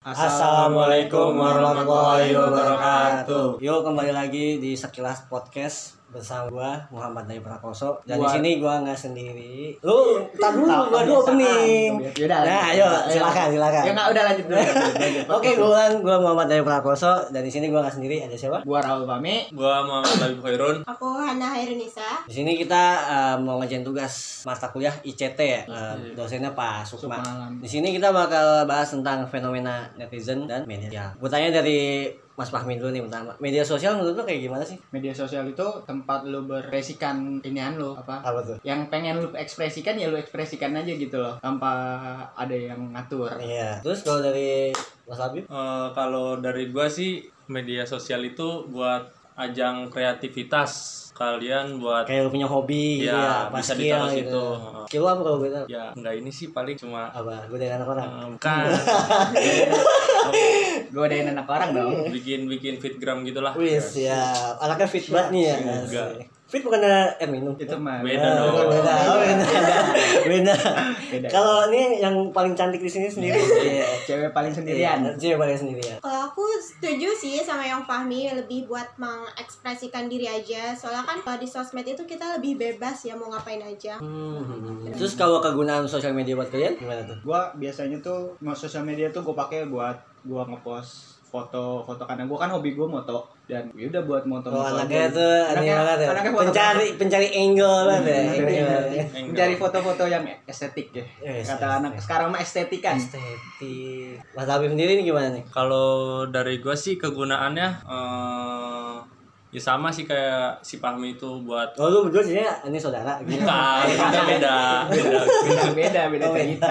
Assalamualaikum warahmatullahi wabarakatuh. Yuk kembali lagi di sekilas podcast bersama gua Muhammad Dai Prakoso dan di Gua- sini gua nggak sendiri. Lu tar dulu gua dulu opening. Yaudah, Nah, ayo silakan silakan. Ya nggak udah lanjut dulu. Oke, gua ulang. gua Muhammad Dai Prakoso dan di sini gua nggak sendiri. Ada siapa? Gua Raul Pami. Gua Muhammad Habib Khairun. Aku Hana Hairunisa. Di sini kita uh, mau ngerjain tugas mata kuliah ICT ya. Uh, dosennya Pak Sukma. Di sini kita bakal bahas tentang fenomena netizen dan media. Gue tanya dari Mas Fahmi dulu nih pertama. Media sosial menurut lu kayak gimana sih? Media sosial itu tempat lu berekspresikan inian lu apa? Apa tuh? Yang pengen lu ekspresikan ya lu ekspresikan aja gitu loh, tanpa ada yang ngatur. Iya. Terus kalau dari Mas Habib? Eh, kalau dari gua sih media sosial itu buat ajang kreativitas kalian buat Kayak lu punya hobi gitu Ya, ya, apa bisa skill ditaruh gitu. situ. Skill apa kalau gue tahu? ya enggak ini sih paling cuma Apa? Gue dari anak orang. eh, bukan Gua adain anak orang dong. bikin bikin fitgram gitulah. Wis ya, anaknya fit banget nih ya. Enggak. Fit bukan air minum. Itu mah Beda Ah, dong. Beda. Oh, beda. beda. Beda. Kalau ini yang paling cantik di sini sendiri. Iya. Cewek paling sendirian. Iya, Cewek paling sendirian. Kalau aku setuju sih sama yang Fahmi lebih buat mengekspresikan diri aja. Soalnya kan kalau di sosmed itu kita lebih bebas ya mau ngapain aja. Hmm. Terus kalau kegunaan sosial media buat kalian gimana tuh? Gua biasanya tuh mau sosial media tuh gua pakai buat gua ngepost foto-foto karena gua kan hobi gua moto dan ya udah buat moto Oh, anaknya tuh aneh Anaknya- banget ya. anaknya foto- Pencari pencari angle banget ya. Mencari- Angle. mencari foto-foto yang estetik ya. Yes, Kata yes, anak yes. sekarang mah estetika. Estetik. Mas Habib sendiri nih gimana nih? Kalau dari gua sih kegunaannya eh ya sama sih kayak si Fahmi itu buat Oh lu berdua sih ini saudara gitu. bukan beda beda beda Beda beda Oh, cerita.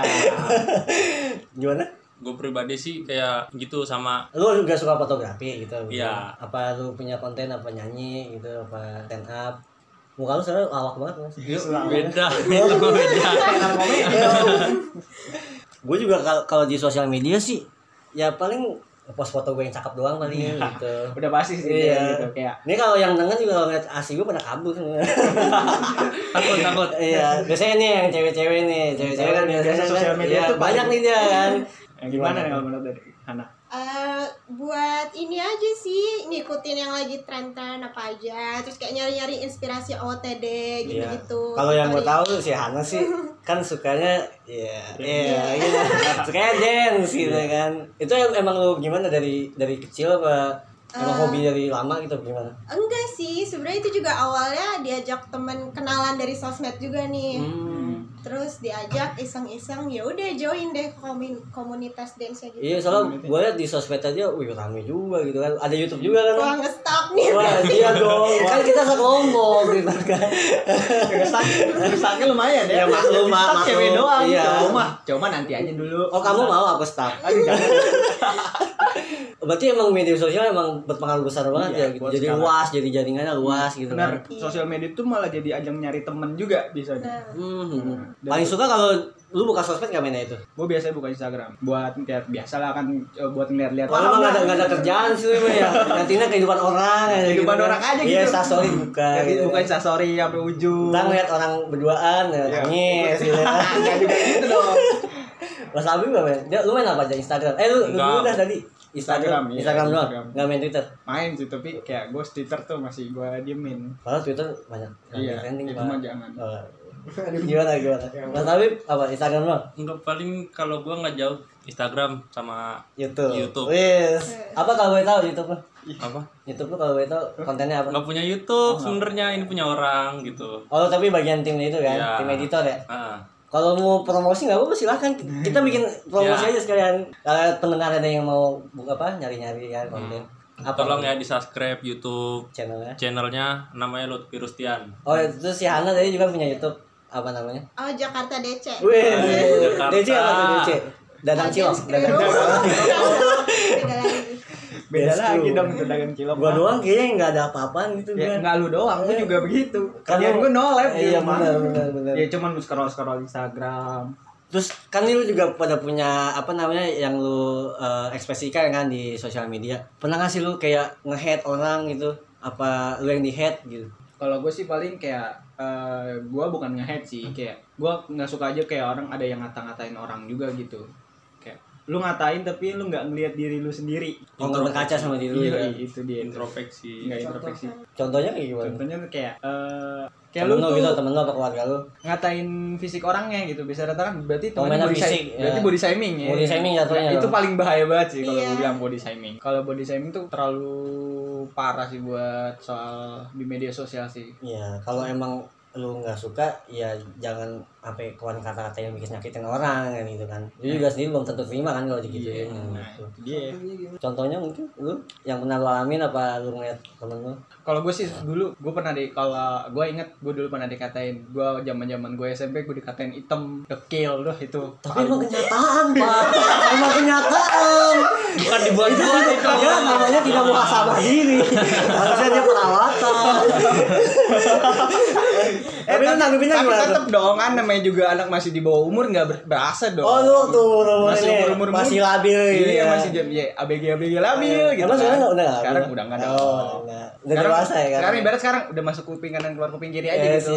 Gimana? Gue pribadi sih kayak gitu sama Lu juga suka fotografi gitu? Iya. Apa lu punya konten apa nyanyi gitu apa stand up? Muka lu sebenarnya lawak banget mas. beda itu mah beda gue juga kalau kalau di sosial media sih ya paling post foto gue yang cakep doang paling gitu. Udah pasti sih Iya. gitu kayak Ini kalau yang denger juga kalau ngeliat asli gue pada kabur takut takut Iya, biasanya nih yang cewek-cewek nih, cewek-cewek kan Biasa biasanya sosial kan, media iya, tuh banyak nih dia kan. Yang gimana nih kalau menurut dari Hana? Eh, buat ini aja sih ngikutin yang lagi tren-tren apa aja. Terus kayak nyari-nyari inspirasi OOTD Iya. gitu-gitu. Kalau yang gue Dari- tahu si Hana sih kan sukanya ya iya gitu. Sukanya dance gitu kan. Itu em- emang lu gimana dari dari kecil apa emang Eh. hobi dari lama gitu gimana? Enggak sih, sebenarnya itu juga awalnya diajak temen kenalan dari sosmed juga nih. Hmm. Terus diajak iseng-iseng, ya udah join deh komunitas dance gitu. Iya, soalnya gue liat di sosmed aja, wih rame juga gitu kan. Ada YouTube juga kan. Wah, nge-stop nih. Wah, dia dong. Kan kita sekelompok gitu kan. Ngestak, ngestaknya lumayan ya. Ya, maklum, Ngestak maklum. cewek doang. Iya. Cowok mah nanti aja dulu. Oh, kamu mau aku? Aduh, jangan. Berarti emang media sosial emang berpengaruh besar banget Iya, ya gitu. Jadi sekarang. luas, jadi jaringannya luas gitu Benar, kan. sosial media itu malah jadi ajang nyari temen juga bisa. Hmm, hmm, hmm. Paling suka kalau lu buka sosmed gak mainnya itu? Gue biasanya buka Instagram buat ngeliat biasa lah kan eh, buat ngeliat-liat. Kalau emang gak ada, nggak ada kerjaan sih lu ya. Nantinya kehidupan orang aja Kehidupan gitu kan. orang aja Iya, gitu. instastory buka. Ya, gitu. buka Instastory sampai ujung. Kita ngeliat orang berduaan, ya, Iya. nangis gitu. Enggak juga gitu dong. Mas Abi gak main? Dia, lu main apa aja? Instagram? Eh lu, lu udah tadi? Instagram, Instagram doang? Instagram. Gak main Twitter? Main sih tapi kayak gue Twitter tuh masih gue diemin. Padahal Twitter banyak yang Iya, trending itu mah jangan. Oh. gimana gimana? Mas Habib apa Instagram doang? enggak paling kalau gua nggak jauh Instagram sama YouTube. YouTube. Wis. Apa kalau boleh tahu YouTube lu? apa YouTube lu kalau boleh tahu kontennya apa? nggak punya YouTube sebenarnya ini punya orang gitu Oh tapi bagian timnya itu kan, Iya. tim editor ya. ah Kalau mau promosi nggak apa-apa silahkan kita bikin promosi Ya. aja sekalian. Kalau pendengar ada yang mau buka apa nyari-nyari ya konten. Apa tolong ya di subscribe YouTube channelnya? channelnya namanya Lutfi Rustian Oh itu si Hana tadi juga punya YouTube apa namanya? oh Jakarta DC. Wih, Jakarta. DC apa tuh DC? Dadang cilok, dadang cilok. Beda Yes, lagi dong pedagang cilok. Gua doang kayaknya nggak ada apa-apaan gitu Ya, kan. enggak lu doang, gue juga begitu. Kan Kalian lu- gue no live di Iya benar benar benar. Ya cuman scroll scroll Instagram. Terus kan lu juga pada punya apa namanya yang lu eh, ekspresikan kan di sosial media. Pernah nggak sih lu kayak nge-hate orang gitu? Apa lu yang di-hate gitu? Kalau gue sih paling kayak eh gue bukan nge-hate sih, kayak gue nggak suka aja kayak orang ada yang ngata-ngatain orang juga gitu. Lu ngatain tapi lu nggak ngelihat diri lu sendiri. Oh, nggak berkaca sama diri lu iya ya. itu dia. Introspeksi. Nggak introspeksi. Contohnya kayak gimana? contohnya kayak eh kayak Temen lu lu tuh gitu, temen lu apa keluarga lu? ngatain fisik orangnya gitu. Bisa rata kan berarti Oh, mainan body fisik, shaming ya. berarti body shaming ya. Body shaming jatuhnya Ya, itu paling bahaya banget sih kalau gue bilang body shaming. Kalau body shaming tuh terlalu parah sih buat soal di media sosial sih. Iya, kalau emang lu nggak suka ya jangan sampai keluarin kata-kata yang bikin nyakitin orang kan gitu kan. Lu juga sendiri belum tentu terima kan kalau nah gitu. itu dia. Contohnya mungkin lu yang pernah lu alamin apa lu ngeliat temen lu? Kalau gue sih dulu gue pernah di kalau gue inget gue dulu pernah dikatain gue zaman zaman gue SMP gue dikatain hitam dekil doh itu. Tapi emang kenyataan pak. Emang kenyataan. Bukan dibuat-buat itu ya namanya tidak muhasabah diri. Harusnya dia perawatan tapi lu nanggepinnya tapi gimana tetep dong kan namanya juga anak masih di bawah umur nggak ber- berasa dong oh lu tuh umur Masih ini umur-umur masih labil gitu iya ya. masih jam ya abg abg labil gitu Emang sekarang kan. nggak- udah nggak sekarang udah nggak Oh, dong udah. Udah sekarang, dewasa ya kan? sekarang ibarat sekarang udah masuk kuping kanan keluar kuping kiri aja Eh, gitu.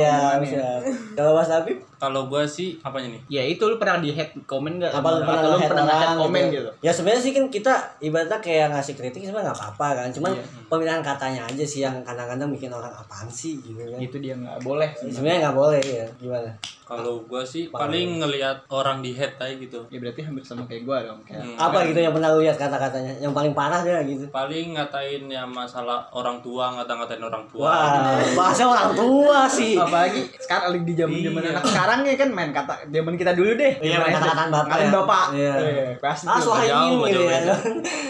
Kalau Mas Habib, kalau gua sih apanya nih ya itu lu pernah di head comment nggak apa lu pernah lu pernah head orang comment gitu, Ya sebenarnya sih kan kita ibaratnya kayak ngasih kritik sebenarnya nggak apa-apa kan. Cuman Iya. pemilihan katanya aja sih yang kadang-kadang bikin orang apaan sih gitu kan. itu dia nggak boleh sih. Sebenarnya nggak boleh ya. Gimana? kalau gua sih Parah. paling ngelihat orang di head aja gitu ya berarti hampir sama kayak gua dong kayak Hmm. Apa gitu yang pernah lu lihat kata-katanya? Yang paling parah deh gitu. paling ngatain ya masalah orang tua ngata-ngatain orang tua Wah, bahasa orang tua sih. apalagi sekarang lagi di zaman zaman Iya. anak sekarang ya kan main kata zaman kita dulu deh Iya, main SD. kata-kataan bapak Ngatain ya. bapak Iya. Eh, pasti Ah, jauh ya.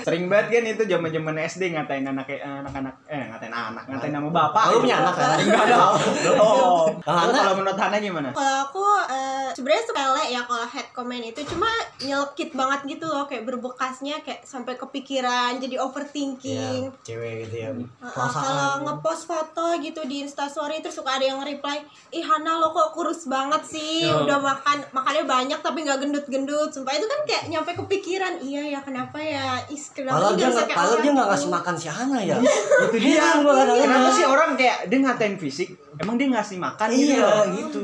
sering banget kan itu zaman zaman SD ngatain anak anak-anak eh ngatain anak ngatain nama bapak Oh, lu punya anak kan? enggak dong oh Kalau kalau menurut Hana gimana Kalau aku eh, sebenarnya sepele ya kalau head comment itu cuma nyelkit banget gitu loh kayak berbekasnya kayak sampai kepikiran jadi Iya, overthinking. cewek gitu ya. Uh, kalau ngepost foto gitu di instastory terus suka ada yang reply ih Hana lo kok kurus banget sih Yo. udah makan makannya banyak tapi nggak gendut-gendut sumpah itu kan kayak nyampe kepikiran iya ya kenapa ya is kenapa dia orang dia nggak gitu? ngasih makan si Hana ya. itu dia kadang-kadang. kenapa sih orang kayak dia ngatain fisik emang dia ngasih makan gitu iya loh. gitu.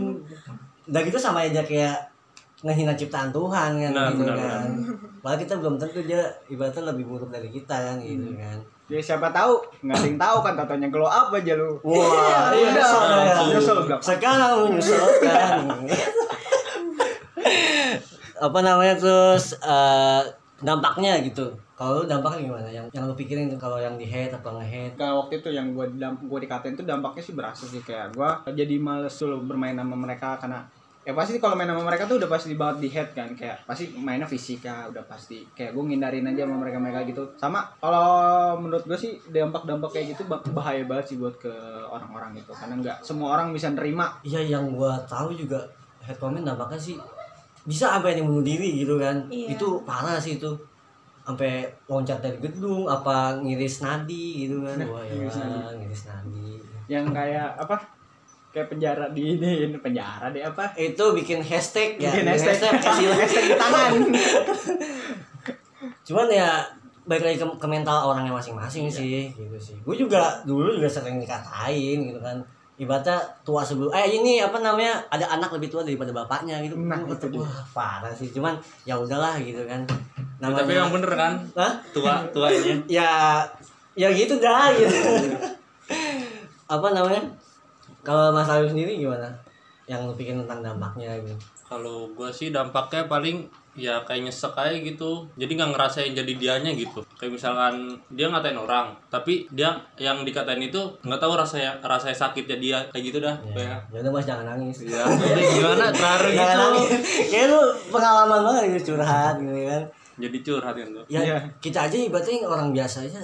Udah gitu sama aja kayak ngehina ciptaan Tuhan kan Benar, gitu benar, kan. padahal kita belum tentu dia ibaratnya lebih buruk dari kita kan gitu kan. Ya siapa tahu nggak ada yang tahu kan tatonya glow up aja lu. Wah Iya, nyesel iya, ya. nyesel bilang. sekarang lu nyesel kan apa namanya terus eh, dampaknya gitu. Kalau lu dampaknya gimana? Yang yang lu pikirin tuh kalau yang di hate apa nge hate Kayak waktu itu yang gue gue dikatain tuh dampaknya sih berasa sih. Kayak gue jadi males dulu bermain sama mereka karena ya pasti kalau main sama mereka tuh udah pasti banget di head kan. Kayak pasti mainnya fisika udah pasti. Kayak gue ngindarin aja sama mereka mereka gitu. Sama kalau menurut gue sih dampak dampak kayak gitu bah- bahaya banget sih buat ke orang-orang gitu. Karena nggak semua orang bisa nerima. Iya yang gua tahu juga hate comment dampaknya sih bisa sampai yang bunuh diri gitu kan. Iya. itu parah sih itu. Sampai loncat dari gedung apa ngiris nadi gitu kan. Nah, wah ya ngiris nadi. ngiris nadi. Yang kayak apa? Kayak penjara di ini penjara deh apa? Itu bikin hashtag ya. Bikin bikin hashtag. kasih hashtag di tangan. Cuman ya baik lagi ke, ke mental orangnya masing-masing sih gitu sih. Gue juga dulu juga sering dikatain gitu kan ibaratnya tua sebelum eh ini apa namanya ada anak lebih tua daripada bapaknya gitu. Nah, itu wah parah sih. Cuman ya udahlah gitu kan. Namanya tapi yang bener kan? Hah? tua tuanya ya. Ya gitu dah gitu. Apa namanya? Kalau Mas Alif sendiri gimana? Yang lu pikir tentang dampaknya gitu. Kalau gua sih dampaknya paling ya kayak nyesek aja gitu. Jadi nggak ngerasain jadi dianya gitu. Kayak misalkan dia ngatain orang tapi dia yang dikatain itu nggak tahu rasanya rasanya sakitnya dia kayak gitu dah. Ya, kayak ya udah Mas jangan nangis. Ya udah gimana? Terharu gitu. nangis. Kayak lu pengalaman banget gitu curhat gitu kan. jadi curhat kan tuh Ya Iya. kita aja ibaratnya orang biasa aja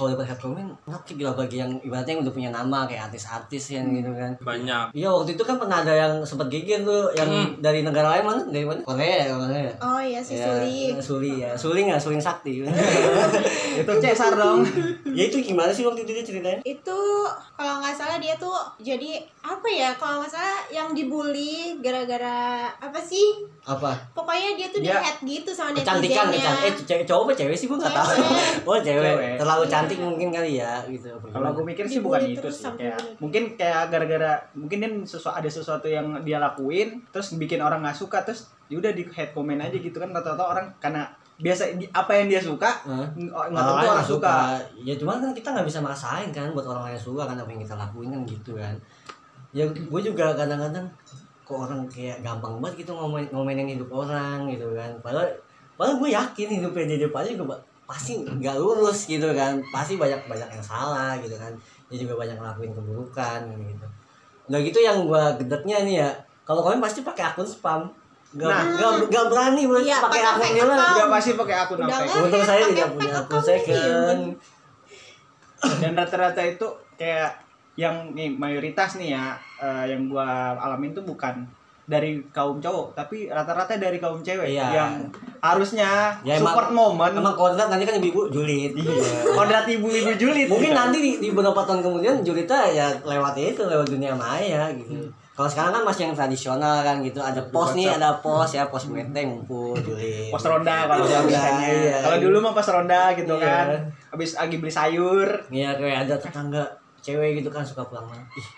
kalau dapat head comment ngakit gitu bagi yang ibaratnya yang udah punya nama kayak artis-artis yang gitu kan. banyak Iya waktu itu kan pernah ada yang sempat geger tuh yang Hmm. dari negara lain mana? Dari mana? Korea ya Korea. Oh iya si Ya, Suli. Suli ya. Suli nggak? Suling sakti. itu cesar dong ya itu gimana sih waktu itu dia ceritanya? itu kalau nggak salah dia tuh jadi apa ya kalau nggak salah yang dibully gara-gara apa sih Apa? pokoknya dia tuh Dia- di head gitu sama Kecantikan, netizennya kecantikan. Eh cewek cowok apa cewek sih gua nggak tahu. Cewek. Oh cewek. Cewek. Terlalu cantik mungkin kali ya gitu. Kalau gue mikir sih bukan itu sih kayak mungkin kayak gara-gara mungkin dia sesuatu ada sesuatu yang dia lakuin terus bikin orang nggak suka terus ya udah di head comment aja gitu kan rata-rata orang karena biasa di- apa yang dia suka nggak Orang tentu lain orang nggak suka. ya cuman kan kita nggak bisa maksain kan buat orang lain suka kan apa yang kita lakuin kan gitu kan ya gue juga kadang-kadang kok orang kayak gampang banget gitu ngomongin ngomenin hidup orang gitu kan padahal padahal gue yakin hidupnya depan juga ba- pasti nggak lurus gitu kan pasti banyak banyak yang salah gitu kan dia juga banyak ngelakuin keburukan gitu udah gitu yang gue gedeknya nih ya kalau kalian pasti pakai akun spam Gak, Nah. gak, gak berani buat Iya, pakai akun mah. account. Udah pasti pakai akun apa. Untung saya tidak punya akun second. dan rata-rata itu kayak yang nih mayoritas nih ya eh, yang gua alamin tuh bukan dari kaum cowok tapi rata-rata dari kaum cewek Iya. yang harusnya Ya, emang- support momen Emang kodrat nanti kan ibu-ibu julid. Iya. kodrat ibu-ibu julid Mungkin nanti di, di beberapa tahun kemudian julidnya ya lewat itu lewat dunia maya gitu. Kalau sekarang kan masih yang tradisional kan gitu. Ada pos nih, ada pos ya, pos bete ngumpul julid. pos ronda kalau Pos biasanya iya. kalau dulu mah pas ronda gitu Iya. kan habis lagi beli sayur Iya kayak ada tetangga cewek gitu kan suka pulang malam. Ih,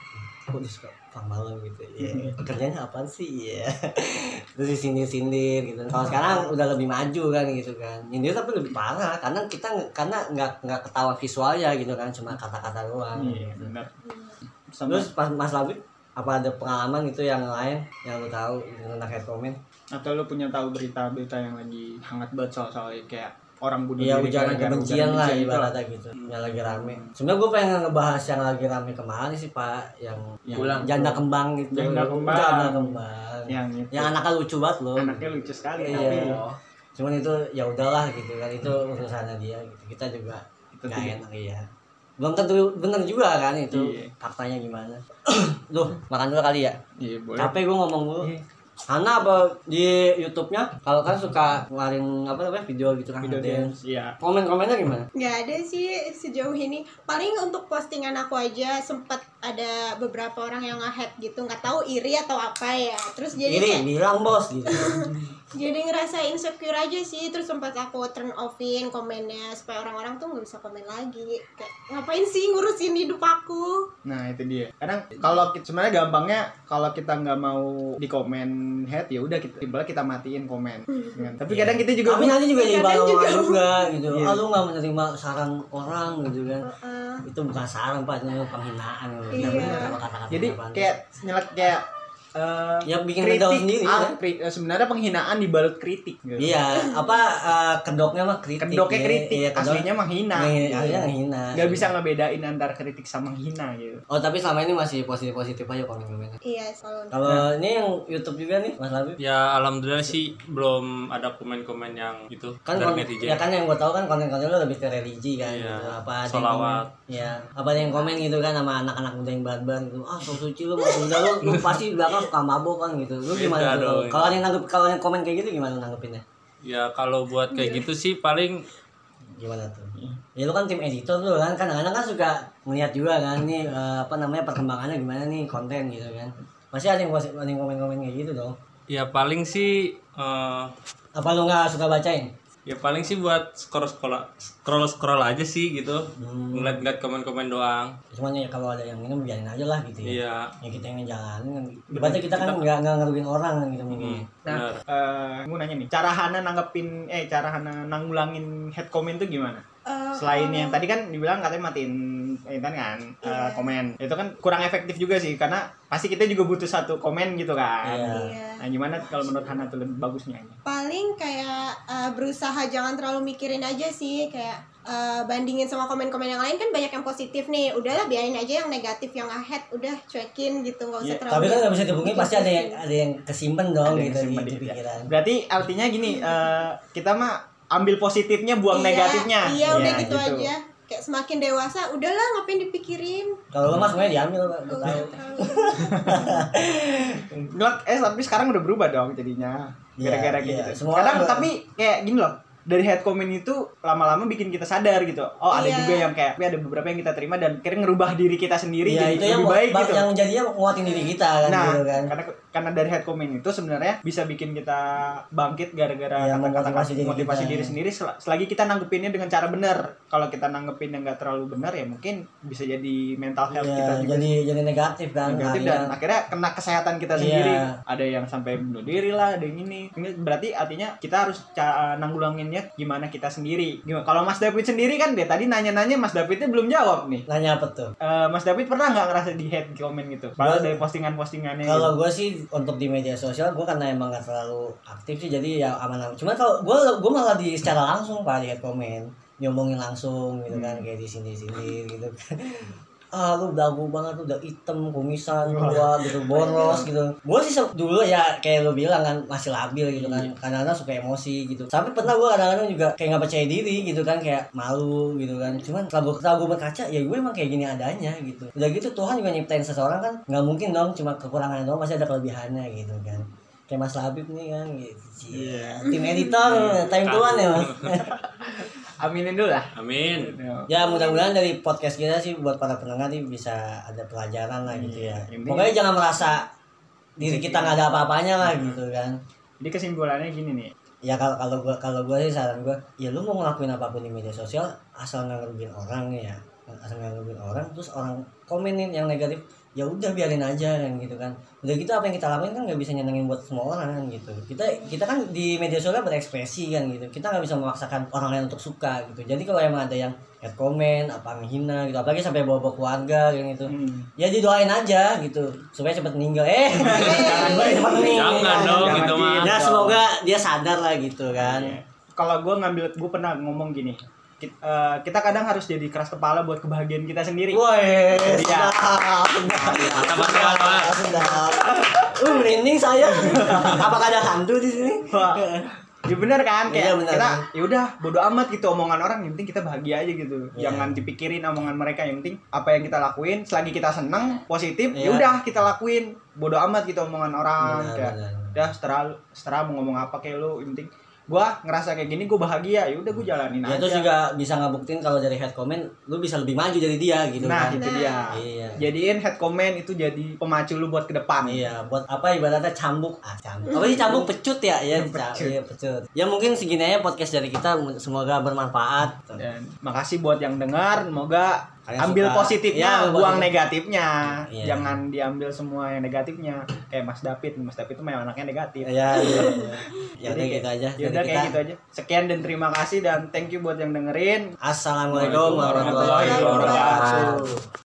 kok dia suka pulang malam gitu. Iya. Kerjanya apa sih? Iya. Terus disindir-sindir gitu. Kalau sekarang udah lebih maju kan gitu kan. Nyindir tapi lebih parah karena kita karena nggak nggak ketawa visualnya gitu kan, cuma kata-kata doang. iya gitu. benar sama Terus pas Mas Labib apa ada pengalaman gitu yang lain yang lu tahu tentang head comment? atau lu punya tahu berita-berita yang lagi hangat banget soal-soal kayak orang bunuh Iya diri ujaran gara-gara kebencian lah ibaratnya gitu yang lagi rame. Sebenarnya gue pengen ngebahas yang lagi rame kemarin sih Pak yang yang Ulang. janda kembang gitu. Janda kembang. Janda kembang. yang itu Yang anaknya lucu banget loh. anaknya lucu sekali Iya. tapi Cuman itu ya udahlah gitu kan itu urusannya dia gitu. Kita juga Itu nggak enak iya. Belum tentu bener juga kan itu Iya. faktanya gimana. Duh, makan dulu kali ya. iya boleh Capek gue ngomong dulu. Iya. Hana apa di YouTube-nya kalau kan suka ngeluarin apa namanya video gitu kan video dance. dance iya Komen-komennya gimana? nggak ada sih sejauh ini paling untuk postingan aku aja sempat ada beberapa orang yang nge-head gitu nggak tahu iri atau apa ya terus jadi kayak- bilang bos gitu. jadi ngerasa insecure aja sih terus sempat aku turn offin komennya supaya orang-orang tuh nggak bisa komen lagi kayak ngapain sih ngurusin hidup aku nah itu dia kadang kalau sebenarnya gampangnya kalau kita nggak mau di komen head ya udah kita tiba kita matiin komen Kan? tapi kadang kita juga Tapi nanti juga jadi bahan juga. juga gitu. Iya. Ah lu nggak menerima saran orang gitu kan. Heeh. Itu bukan saran pak, itu penghinaan gitu. Iya. Jadi kayak nyelak kayak eh, Ya, bikin mental sendiri, ah, ya. kri- eh, sebenarnya penghinaan dibalut kritik gitu. Iya, apa eh, kedoknya mah kritik. kedoknya ya. kritik Iya, kedok- aslinya menghina Iya, aslinya menghina. nggak bisa ngebedain antara kritik sama menghina gitu Oh tapi selama ini masih positif-positif aja komen-komennya. iya selalu Kalau ini yang YouTube juga nih Mas Labib. Ya alhamdulillah sih belum ada komen-komen yang itu kan dari netizen. ya kan yang gue tahu kan konten-konten lu lebih ke religi kan Iya, gitu. apa ada yang komen, ya apa ada yang komen gitu kan sama anak-anak muda yang ban-ban gitu ah so suci lu mas muda lu, lu pasti belakang suka mabok kan gitu. Lu Beda gimana tuh dong. kalau ada yang nanggep kalau yang komen kayak gitu gimana nanggepinnya? Ya kalau buat kayak gitu sih paling gimana tuh? Ya lu kan tim editor tuh kan. Kadang-kadang kan suka ngeliat juga kan nih eh, apa namanya perkembangannya gimana nih konten gitu kan. Masih ada yang ada yang komen-komen kayak gitu dong. Ya paling sih eh, apa lu nggak suka bacain ya paling sih buat scroll scroll scroll scroll aja sih gitu. Hmm. ngeliat-ngeliat komen-komen doang. Cuman ya kalau ada yang minum biarin aja lah gitu ya. Iya. Ya kita yang ngejalanin kan ibaratnya kita kan nggak nggak ngerugiin orang kan gitu mungkin nah benar eh mau nanya nih cara Hana nanggepin eh cara Hana nanggulangin head comment tuh gimana Eh, selain kalau- yang tadi kan dibilang katanya matiin tadi kan eh, Iya. komen. Itu kan kurang efektif juga sih karena pasti kita juga butuh satu komen gitu kan. Iya. Iya. nah gimana kalau menurut Hana tuh lebih bagusnya paling kayak eh, berusaha jangan terlalu mikirin aja sih kayak eh, bandingin sama komen-komen yang lain. Kan banyak yang positif nih. Udahlah biarin aja yang negatif yang ahead. Udah cuekin gitu. Nggak usah Iya, terlalu tapi kan nggak bisa dihubungi pasti ada yang ada yang kesimpan dong Ada gitu kesimpan di, ya. pikiran. berarti artinya gini eh, kita mah ambil positifnya buang Iya, negatifnya. iya udah Ya, gitu, aja. Kayak semakin dewasa udahlah ngapain dipikirin? Kalau lo mas semuanya diambil. Gua Nggak tahu. Eh tapi sekarang udah berubah dong jadinya. Iya, gara-gara iya. gitu. Semua kadang tapi kayak gini loh dari head comment itu lama-lama bikin kita sadar gitu. Oh ada Iya. juga yang kayak tapi ada beberapa yang kita terima dan kira ngerubah diri kita sendiri Iya jadi itu yang lebih baik ba- gitu. yang jadinya nguatin diri kita kan nah gitu kan. karena karena dari head comment itu sebenarnya bisa bikin kita bangkit gara-gara Iya, kata-kata memotivasi diri motivasi kita, diri ya. sendiri. Sel- selagi kita nanggepinnya dengan cara benar. Kalau kita nanggepinnya nggak terlalu benar ya mungkin bisa jadi mental health Iya, kita juga jadi jadi negatif kan negatif akhirnya. dan akhirnya kena kesehatan kita Iya. sendiri. Ada yang sampai bunuh diri lah ada yang ini. Ini berarti artinya kita harus nanggulanginnya gimana kita sendiri. Gimana kalau Mas David sendiri kan dia tadi nanya-nanya Mas Davidnya belum jawab nih. Nanya apa tuh? Eh, Mas David pernah nggak ngerasa di hate comment gitu? Padahal dari postingan-postingannya Kalau gitu. gue sih untuk di media sosial gue karena emang gak terlalu aktif sih jadi ya aman-aman. Cuman kalau gue gue malah di secara langsung pak lihat komen nyomongin langsung gitu kan kayak di sini sini gitu kan. Ah lu dagu banget lu udah hitam kumisan tua gitu boros gitu. Gue sih dulu ya kayak lu bilang kan masih labil gitu kan. Kadang-kadang suka emosi gitu. Sampai pernah gue kadang-kadang juga kayak nggak percaya diri gitu kan kayak malu gitu kan. Cuman setelah gue gue berkaca ya gue emang kayak gini adanya gitu. Udah gitu Tuhan juga nyiptain seseorang kan nggak mungkin dong cuma kekurangannya doang pasti ada kelebihannya gitu kan. Kayak Mas Labib nih kan gitu. Iya. Tim editor time tuan ya Mas. aminin dulu lah Amin. Ya mudah-mudahan dari podcast kita sih buat para pendengar nih bisa ada pelajaran lah gitu ya. Iya, intinya- Pokoknya jangan merasa diri kita nggak ada apa-apanya lah gitu kan. jadi kesimpulannya gini nih Ya kalau kalau gua kalau gua sih saran gua, ya lu mau ngelakuin apa pun di media sosial asal nggak ngerugiin orang nih ya. Asal nggak ngerugiin orang terus orang komenin yang negatif ya udah biarin aja kan gitu kan. Udah gitu apa yang kita lakuin kan nggak bisa nyenengin buat semua orang kan gitu. Kita kita kan di media sosial berekspresi kan gitu. Kita nggak bisa memaksakan orang lain untuk suka gitu. Jadi kalau emang ada yang head comment apa menghina gitu. Apalagi sampai bawa bawa keluarga kayak gitu. Hmm. ya didoain aja gitu. Supaya cepat meninggal. Eh cepat meninggal Jangan dong Jangan gitu mah. ya semoga dia sadar lah gitu kan. Iya. kalau gue ngambil gue pernah ngomong gini kita, eh, kita kadang harus jadi keras kepala buat kebahagiaan kita sendiri Woi, Iya. Uh, merinding saya. Apakah ada hantu di sini? Wah, ya bener kan kayak Iya, bener. kita ya udah bodo amat gitu omongan orang yang penting kita bahagia aja gitu Iya. jangan dipikirin omongan mereka yang penting apa yang kita lakuin selagi kita seneng positif Iya. ya udah kita lakuin bodo amat gitu omongan orang Benar, kayak benar. udah setelah setelah mau ngomong apa kayak lu yang penting gua ngerasa kayak gini gua bahagia ya udah gua jalanin Ya aja terus juga bisa ngebuktiin kalau dari head comment lu bisa lebih maju dari dia gitu nah kan. itu Nah. dia Iya. jadiin head comment itu jadi pemacu lu buat ke depan Iya, buat apa ibaratnya cambuk ah cambuk. Apa sih cambuk pecut ya? Ya, ca- Pecut. iya pecut. Ya mungkin segini aja podcast dari kita semoga bermanfaat. dan makasih buat yang dengar semoga Kalian ambil suka. positifnya Iya, buang positif. negatifnya Iya. jangan diambil semua yang negatifnya kayak Mas David Mas David itu memang anaknya negatif Ya, iya. iya. Ya udah Jadi gitu aja. ya udah kayak gitu aja sekian dan terima kasih dan thank you buat yang dengerin Assalamualaikum warahmatullahi wabarakatuh